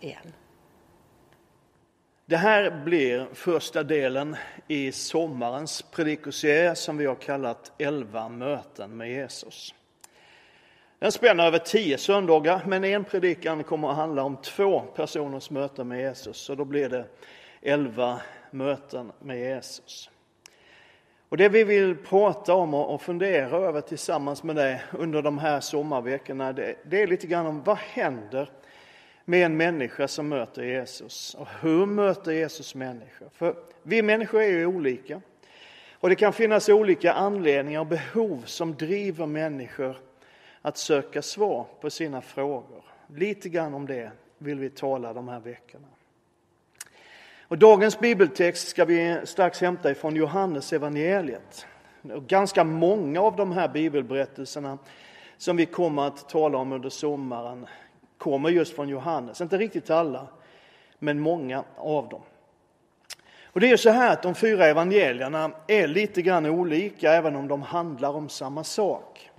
igen. Det här blir första delen i sommarens predikoserie som vi har kallat 11 möten med Jesus. Den spänner över tio söndagar, men en predikan kommer att handla om två personers möte med Jesus. Så då blir det 11 möten med Jesus. Och det vi vill prata om och fundera över tillsammans med dig under de här sommarveckorna, det, det är lite grann om vad händer med en människa som möter Jesus. Och hur möter Jesus människor? För vi människor är ju olika. Och det kan finnas olika anledningar och behov som driver människor att söka svar på sina frågor. Lite grann om det vill vi tala de här veckorna. Och dagens bibeltext ska vi strax hämta ifrån Johannes evangeliet. Ganska många av de här bibelberättelserna som vi kommer att tala om under sommaren kommer just från Johannes. Inte riktigt alla, men många av dem. Och det är så här att de fyra evangelierna är lite grann olika även om de handlar om samma sak.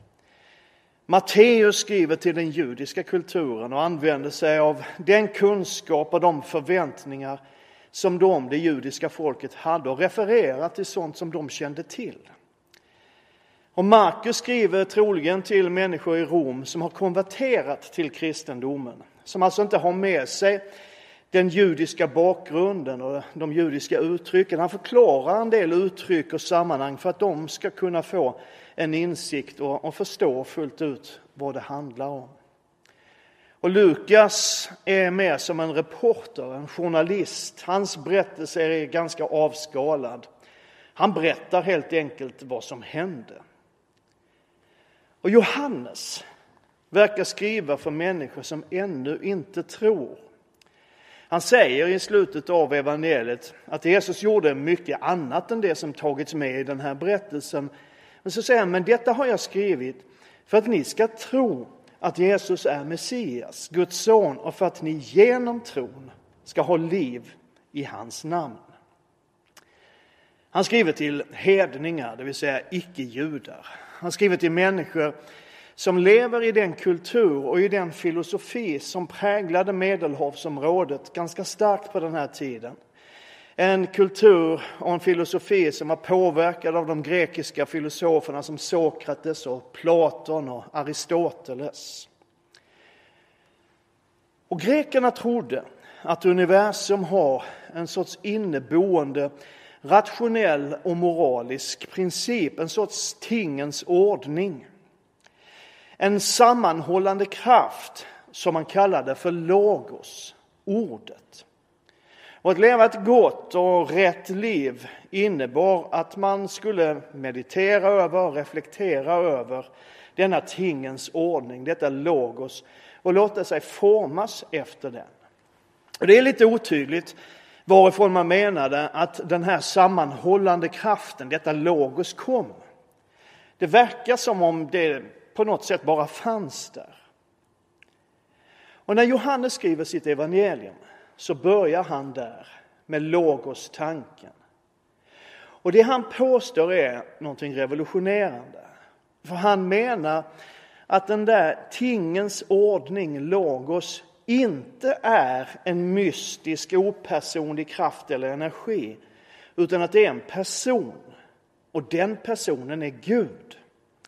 Matteus skriver till den judiska kulturen och använder sig av den kunskap och de förväntningar som de, det judiska folket, hade och refererar till sånt som de kände till. Och Markus skriver troligen till människor i Rom som har konverterat till kristendomen, som alltså inte har med sig den judiska bakgrunden och de judiska uttrycken. Han förklarar en del uttryck och sammanhang för att de ska kunna få en insikt och, förstå fullt ut vad det handlar om. Och Lukas är med som en reporter, en journalist. Hans berättelse är ganska avskalad. Han berättar helt enkelt vad som hände. Och Johannes verkar skriva för människor som ännu inte tror. Han säger i slutet av evangeliet att Jesus gjorde mycket annat än det som tagits med i den här berättelsen. Men så säger han, men detta har jag skrivit för att ni ska tro att Jesus är Messias, Guds son, och för att ni genom tron ska ha liv i hans namn. Han skriver till hedningar, det vill säga icke-judar. Han skriver till människor som lever i den kultur och i den filosofi som präglade Medelhavsområdet ganska starkt på den här tiden. En kultur och en filosofi som var påverkad av de grekiska filosoferna som Sokrates och Platon och Aristoteles. Och grekerna trodde att universum har en sorts inneboende rationell och moralisk princip, en sorts tingens ordning. En sammanhållande kraft som man kallade för logos, ordet. Och att leva ett gott och rätt liv innebar att man skulle meditera över och reflektera över denna tingens ordning, detta logos, och låta sig formas efter den. Och det är lite otydligt varifrån man menade att den här sammanhållande kraften, detta logos, kom. Det verkar som om det på något sätt bara fanns där. Och när Johannes skriver sitt evangelium så börjar han där med logos-tanken. Och det han påstår är någonting revolutionerande. För han menar att den där tingens ordning, logos, inte är en mystisk, opersonlig kraft eller energi, utan att det är en person. Och den personen är Gud.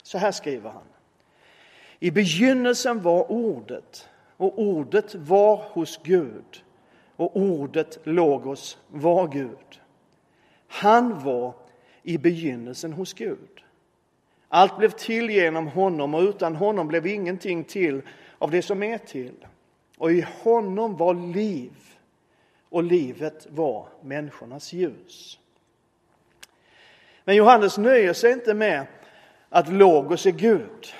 Så här skriver han. I begynnelsen var ordet och ordet var hos Gud och ordet logos var Gud. Han var i begynnelsen hos Gud. Allt blev till genom honom och utan honom blev ingenting till av det som är till. Och i honom var liv och livet var människornas ljus. Men Johannes nöjer sig inte med att logos är Gud,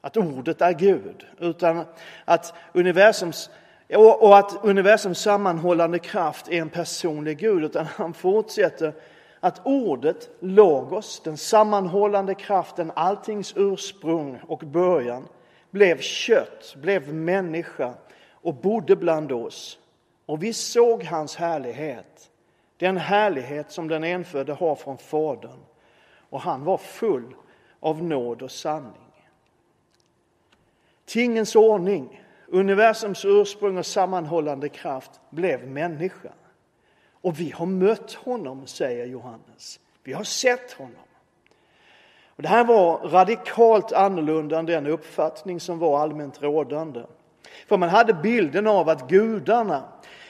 att ordet är Gud, utan att universums och att universums sammanhållande kraft är en personlig Gud, utan han fortsätter att ordet, logos, den sammanhållande kraften, alltings ursprung och början, blev kött, blev människa och bodde bland oss. Och vi såg hans härlighet, den härlighet som den enfödde har från Fadern. Och han var full av nåd och sanning. Tingens ordning universums ursprung och sammanhållande kraft, blev människa. Och vi har mött honom, säger Johannes. Vi har sett honom. Och det här var radikalt annorlunda än den uppfattning som var allmänt rådande. För man hade bilden av att gudarna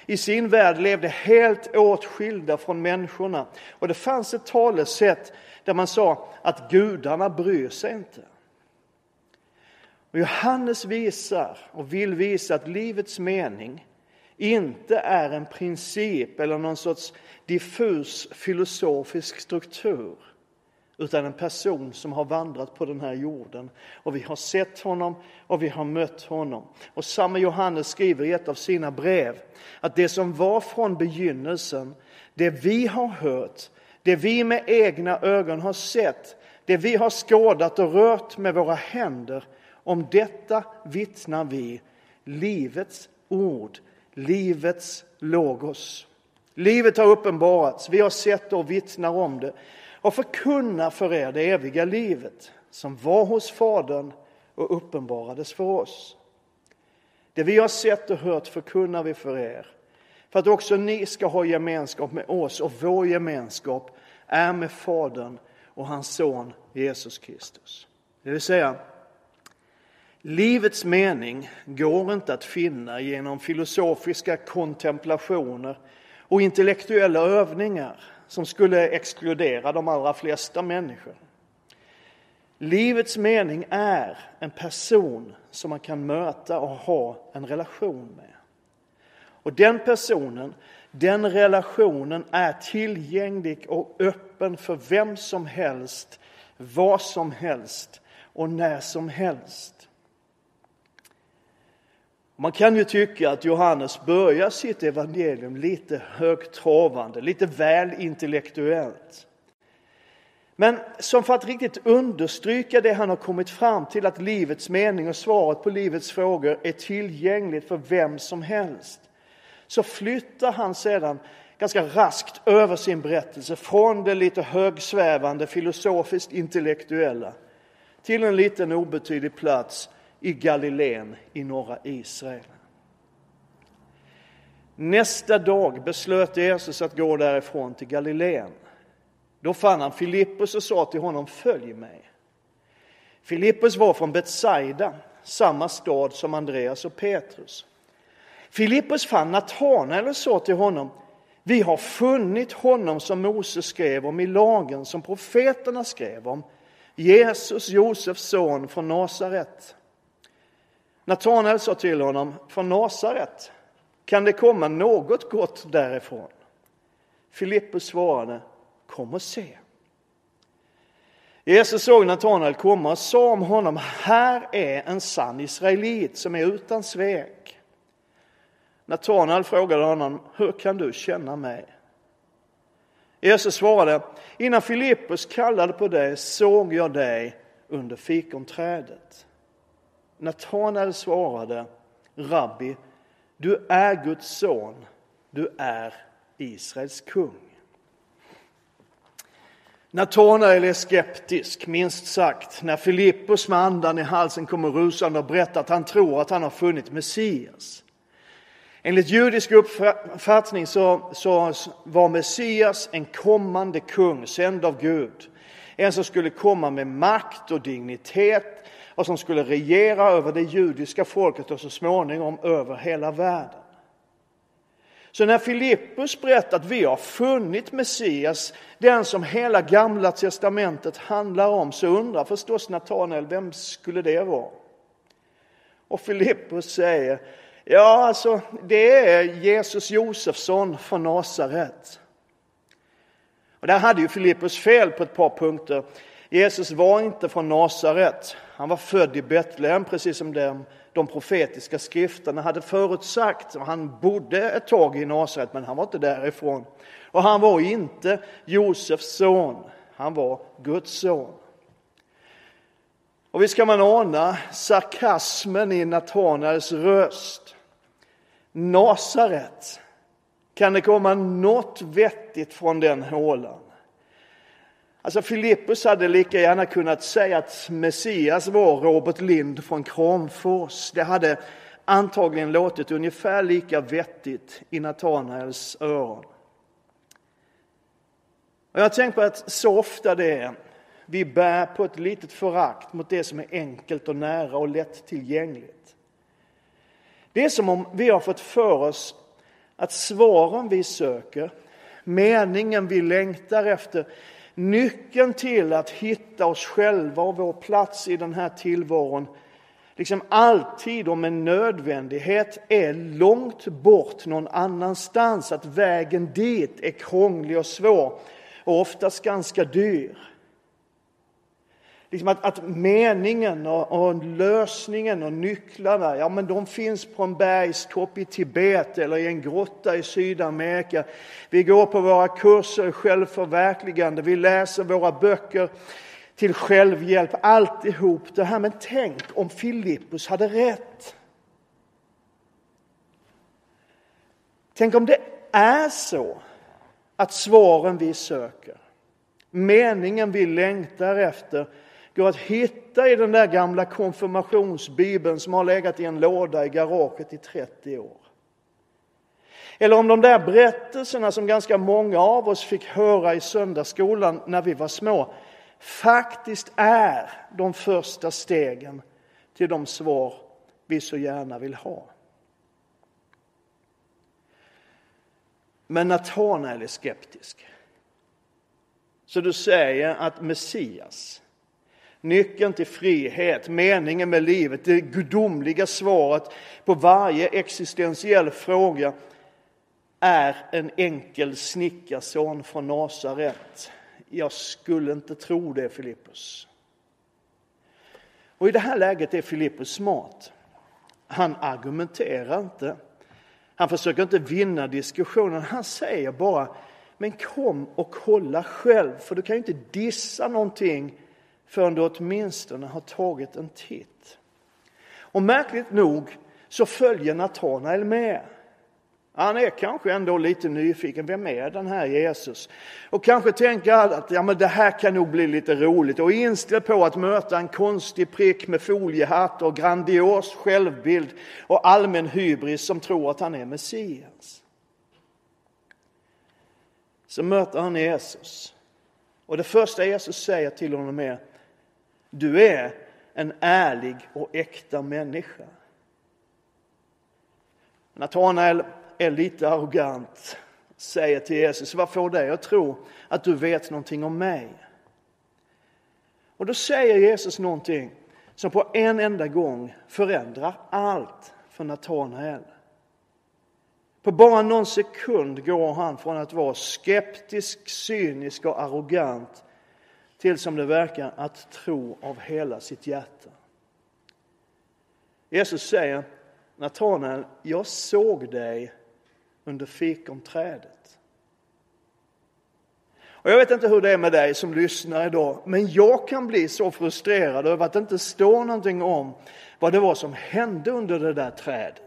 i sin värld levde helt åtskilda från människorna. Och det fanns ett talesätt där man sa att gudarna bryr sig inte. Och Johannes visar och vill visa att livets mening inte är en princip eller någon sorts diffus filosofisk struktur utan en person som har vandrat på den här jorden. Och vi har sett honom och vi har mött honom. Och samma Johannes skriver i ett av sina brev att det som var från begynnelsen, det vi har hört, det vi med egna ögon har sett, det vi har skådat och rört med våra händer, om detta vittnar vi, livets ord, livets logos. Livet har uppenbarats, vi har sett och vittnar om det och förkunnar för er det eviga livet som var hos Fadern och uppenbarades för oss. Det vi har sett och hört förkunnar vi för er för att också ni ska ha gemenskap med oss och vår gemenskap är med Fadern och hans son Jesus Kristus. Det vill säga, livets mening går inte att finna genom filosofiska kontemplationer och intellektuella övningar som skulle exkludera de allra flesta människor. Livets mening är en person som man kan möta och ha en relation med. Och den personen, den relationen är tillgänglig och öppen för vem som helst, vad som helst och när som helst. Man kan ju tycka att Johannes börjar sitt evangelium lite högtravande, lite väl intellektuellt. Men som för att riktigt understryka det han har kommit fram till, att livets mening och svaret på livets frågor är tillgängligt för vem som helst, så flyttar han sedan ganska raskt över sin berättelse från det lite högsvävande, filosofiskt intellektuella till en liten obetydlig plats i Galileen i norra Israel. Nästa dag beslöt Jesus att gå därifrån till Galileen. Då fann han Filippus och sa till honom, följ mig. Filippus var från Betsaida, samma stad som Andreas och Petrus. Filippus fann Natanael och sa till honom, vi har funnit honom som Moses skrev om i lagen, som profeterna skrev om, Jesus, Josefs son från Nasaret. Natanael sa till honom, från Nasaret, kan det komma något gott därifrån? Filippus svarade, kom och se. Jesus såg Natanael komma och sa om honom, här är en sann israelit som är utan svek. Natanael frågade honom, hur kan du känna mig? Jesus svarade, innan Filippus kallade på dig såg jag dig under fikonträdet. Natanael svarade, Rabbi, du är Guds son, du är Israels kung. Natanael är skeptisk, minst sagt, när Filippus med andan i halsen kommer rusande och berättar att han tror att han har funnit Messias. Enligt judisk uppfattning så, så var Messias en kommande kung, sänd av Gud. En som skulle komma med makt och dignitet och som skulle regera över det judiska folket och så småningom över hela världen. Så när Filippus berättar att vi har funnit Messias, den som hela gamla testamentet handlar om, så undrar förstås Natanael, vem skulle det vara? Och Filippus säger, ja alltså det är Jesus Josefsson från Nasaret. Och där hade ju Filippus fel på ett par punkter. Jesus var inte från Nasaret. Han var född i Betlehem, precis som de, de profetiska skrifterna hade förutsagt. Han bodde ett tag i Nasaret, men han var inte därifrån. Och han var inte Josefs son, han var Guds son. Och visst kan man ana sarkasmen i Natanaels röst. Nasaret, kan det komma något vettigt från den hålan? Alltså Filippus hade lika gärna kunnat säga att Messias var Robert Lind från Kramfors. Det hade antagligen låtit ungefär lika vettigt i Natanaels öron. Och jag har tänkt på att så ofta det är vi bär på ett litet förakt mot det som är enkelt och nära och lättillgängligt. Det är som om vi har fått för oss att svaren vi söker, meningen vi längtar efter, nyckeln till att hitta oss själva och vår plats i den här tillvaron, liksom alltid och med nödvändighet är långt bort någon annanstans, att vägen dit är krånglig och svår och oftast ganska dyr. Liksom att, att meningen och, och, lösningen och nycklarna, ja men de finns på en bergstopp i Tibet eller i en grotta i Sydamerika. Vi går på våra kurser i självförverkligande, vi läser våra böcker till självhjälp, alltihop det här. Men tänk om Filippus hade rätt. Tänk om det är så att svaren vi söker, meningen vi längtar efter, går att hitta i den där gamla konfirmationsbibeln som har legat i en låda i garaget i 30 år. Eller om de där berättelserna som ganska många av oss fick höra i söndagsskolan när vi var små faktiskt är de första stegen till de svar vi så gärna vill ha. Men Natanael är skeptisk. Så du säger att Messias, nyckeln till frihet, meningen med livet, det gudomliga svaret på varje existentiell fråga är en enkel snickarson från Nasaret. Jag skulle inte tro det, Filippus. Och i det här läget är Filippus smart. Han argumenterar inte. Han försöker inte vinna diskussionen. Han säger bara, men kom och kolla själv, för du kan ju inte dissa någonting förrän du åtminstone har tagit en titt. Och märkligt nog så följer Natanael med. Han är kanske ändå lite nyfiken. Vem är den här Jesus? Och kanske tänker att ja, men det här kan nog bli lite roligt och inställd på att möta en konstig prick med foliehatt och grandios självbild och allmän hybris som tror att han är Messias. Så möter han Jesus. Och det första Jesus säger till honom är du är en ärlig och äkta människa. Natanael är lite arrogant säger till Jesus, vad får dig att tro att du vet någonting om mig? Och då säger Jesus någonting som på en enda gång förändrar allt för Natanael. På bara någon sekund går han från att vara skeptisk, cynisk och arrogant till som det verkar att tro av hela sitt hjärta. Jesus säger Natanael, jag såg dig under fikonträdet. Och jag vet inte hur det är med dig som lyssnar idag, men jag kan bli så frustrerad över att det inte står någonting om vad det var som hände under det där trädet.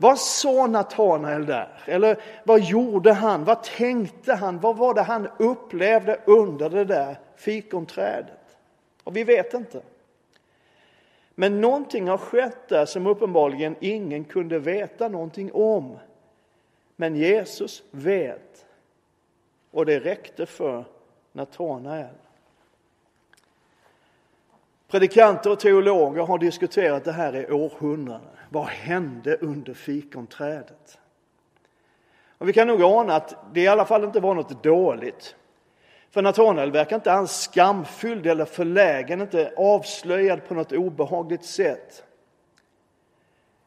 Vad sa Natanael där? Eller vad gjorde han? Vad tänkte han? Vad var det han upplevde under det där fikonträdet? Och vi vet inte. Men någonting har skett där som uppenbarligen ingen kunde veta någonting om. Men Jesus vet. Och det räckte för Natanael. Predikanter och teologer har diskuterat det här i århundraden. Vad hände under fikonträdet? Och vi kan nog ana att det i alla fall inte var något dåligt. För Natanael verkar inte alls skamfylld eller förlägen, inte avslöjad på något obehagligt sätt.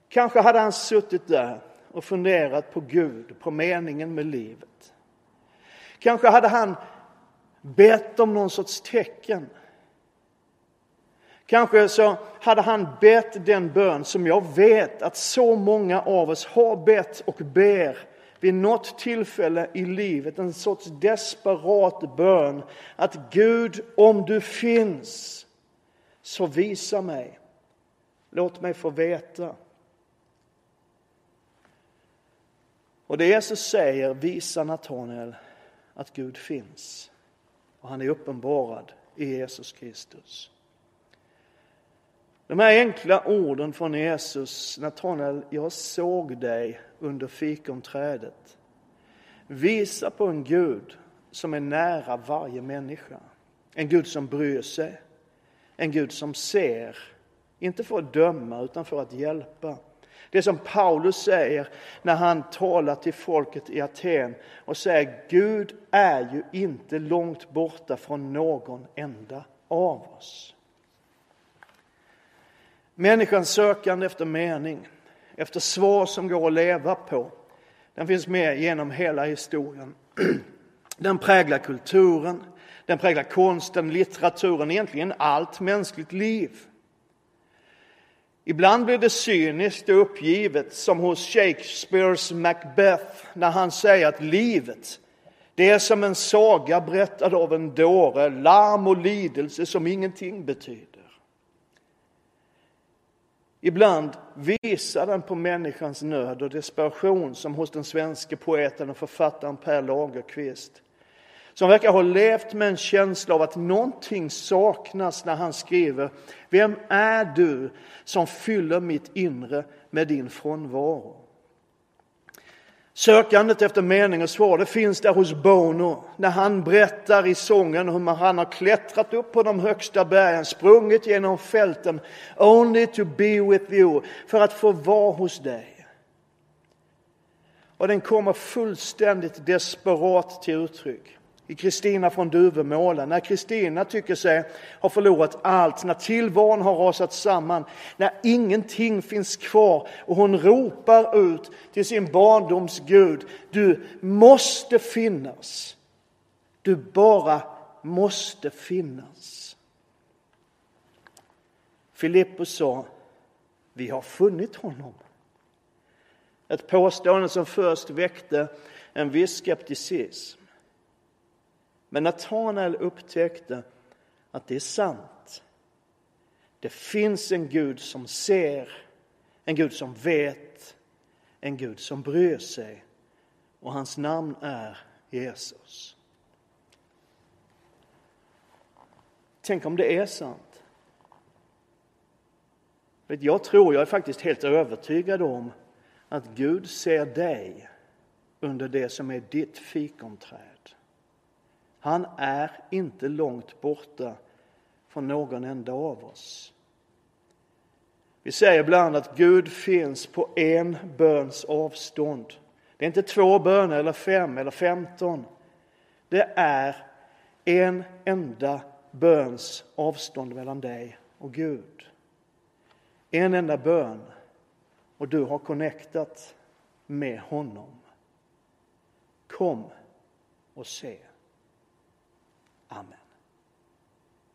Kanske hade han suttit där och funderat på Gud, på meningen med livet. Kanske hade han bett om någon sorts tecken. Kanske så hade han bett den bön som jag vet att så många av oss har bett och ber vid något tillfälle i livet, en sorts desperat bön. Att Gud, om du finns, så visa mig. Låt mig få veta. Och det Jesus säger visar Natanael att Gud finns. Och han är uppenbarad i Jesus Kristus. De här enkla orden från Jesus, Natanael, jag såg dig under fikonträdet, Visa på en Gud som är nära varje människa. En Gud som bryr sig, en Gud som ser, inte för att döma utan för att hjälpa. Det som Paulus säger när han talar till folket i Aten och säger Gud är ju inte långt borta från någon enda av oss. Människans sökande efter mening, efter svar som går att leva på, den finns med genom hela historien. Den präglar kulturen, den präglar konsten, litteraturen, egentligen allt mänskligt liv. Ibland blir det cyniskt och uppgivet som hos Shakespeares Macbeth när han säger att livet det är som en saga berättad av en dåre, larm och lidelse som ingenting betyder. Ibland visar den på människans nöd och desperation som hos den svenska poeten och författaren Per Lagerkvist som verkar ha levt med en känsla av att någonting saknas när han skriver Vem är du som fyller mitt inre med din frånvaro? Sökandet efter mening och svar det finns där hos Bono när han berättar i sången hur han har klättrat upp på de högsta bergen, sprungit genom fälten, only to be with you, för att få vara hos dig. Och den kommer fullständigt desperat till uttryck i Kristina från Duvemåla, när Kristina tycker sig ha förlorat allt, när tillvaron har rasat samman, när ingenting finns kvar och hon ropar ut till sin barndoms Gud, du måste finnas. Du bara måste finnas. Filippus sa, vi har funnit honom. Ett påstående som först väckte en viss skepticism. Men Natanael upptäckte att det är sant. Det finns en Gud som ser, en Gud som vet, en Gud som bryr sig. Och hans namn är Jesus. Tänk om det är sant. Jag tror, jag är faktiskt helt övertygad om att Gud ser dig under det som är ditt fikonträd. Han är inte långt borta från någon enda av oss. Vi säger ibland att Gud finns på en böns avstånd. Det är inte två böner eller fem eller femton. Det är en enda böns avstånd mellan dig och Gud. En enda bön och du har connectat med honom. Kom och se. Amen.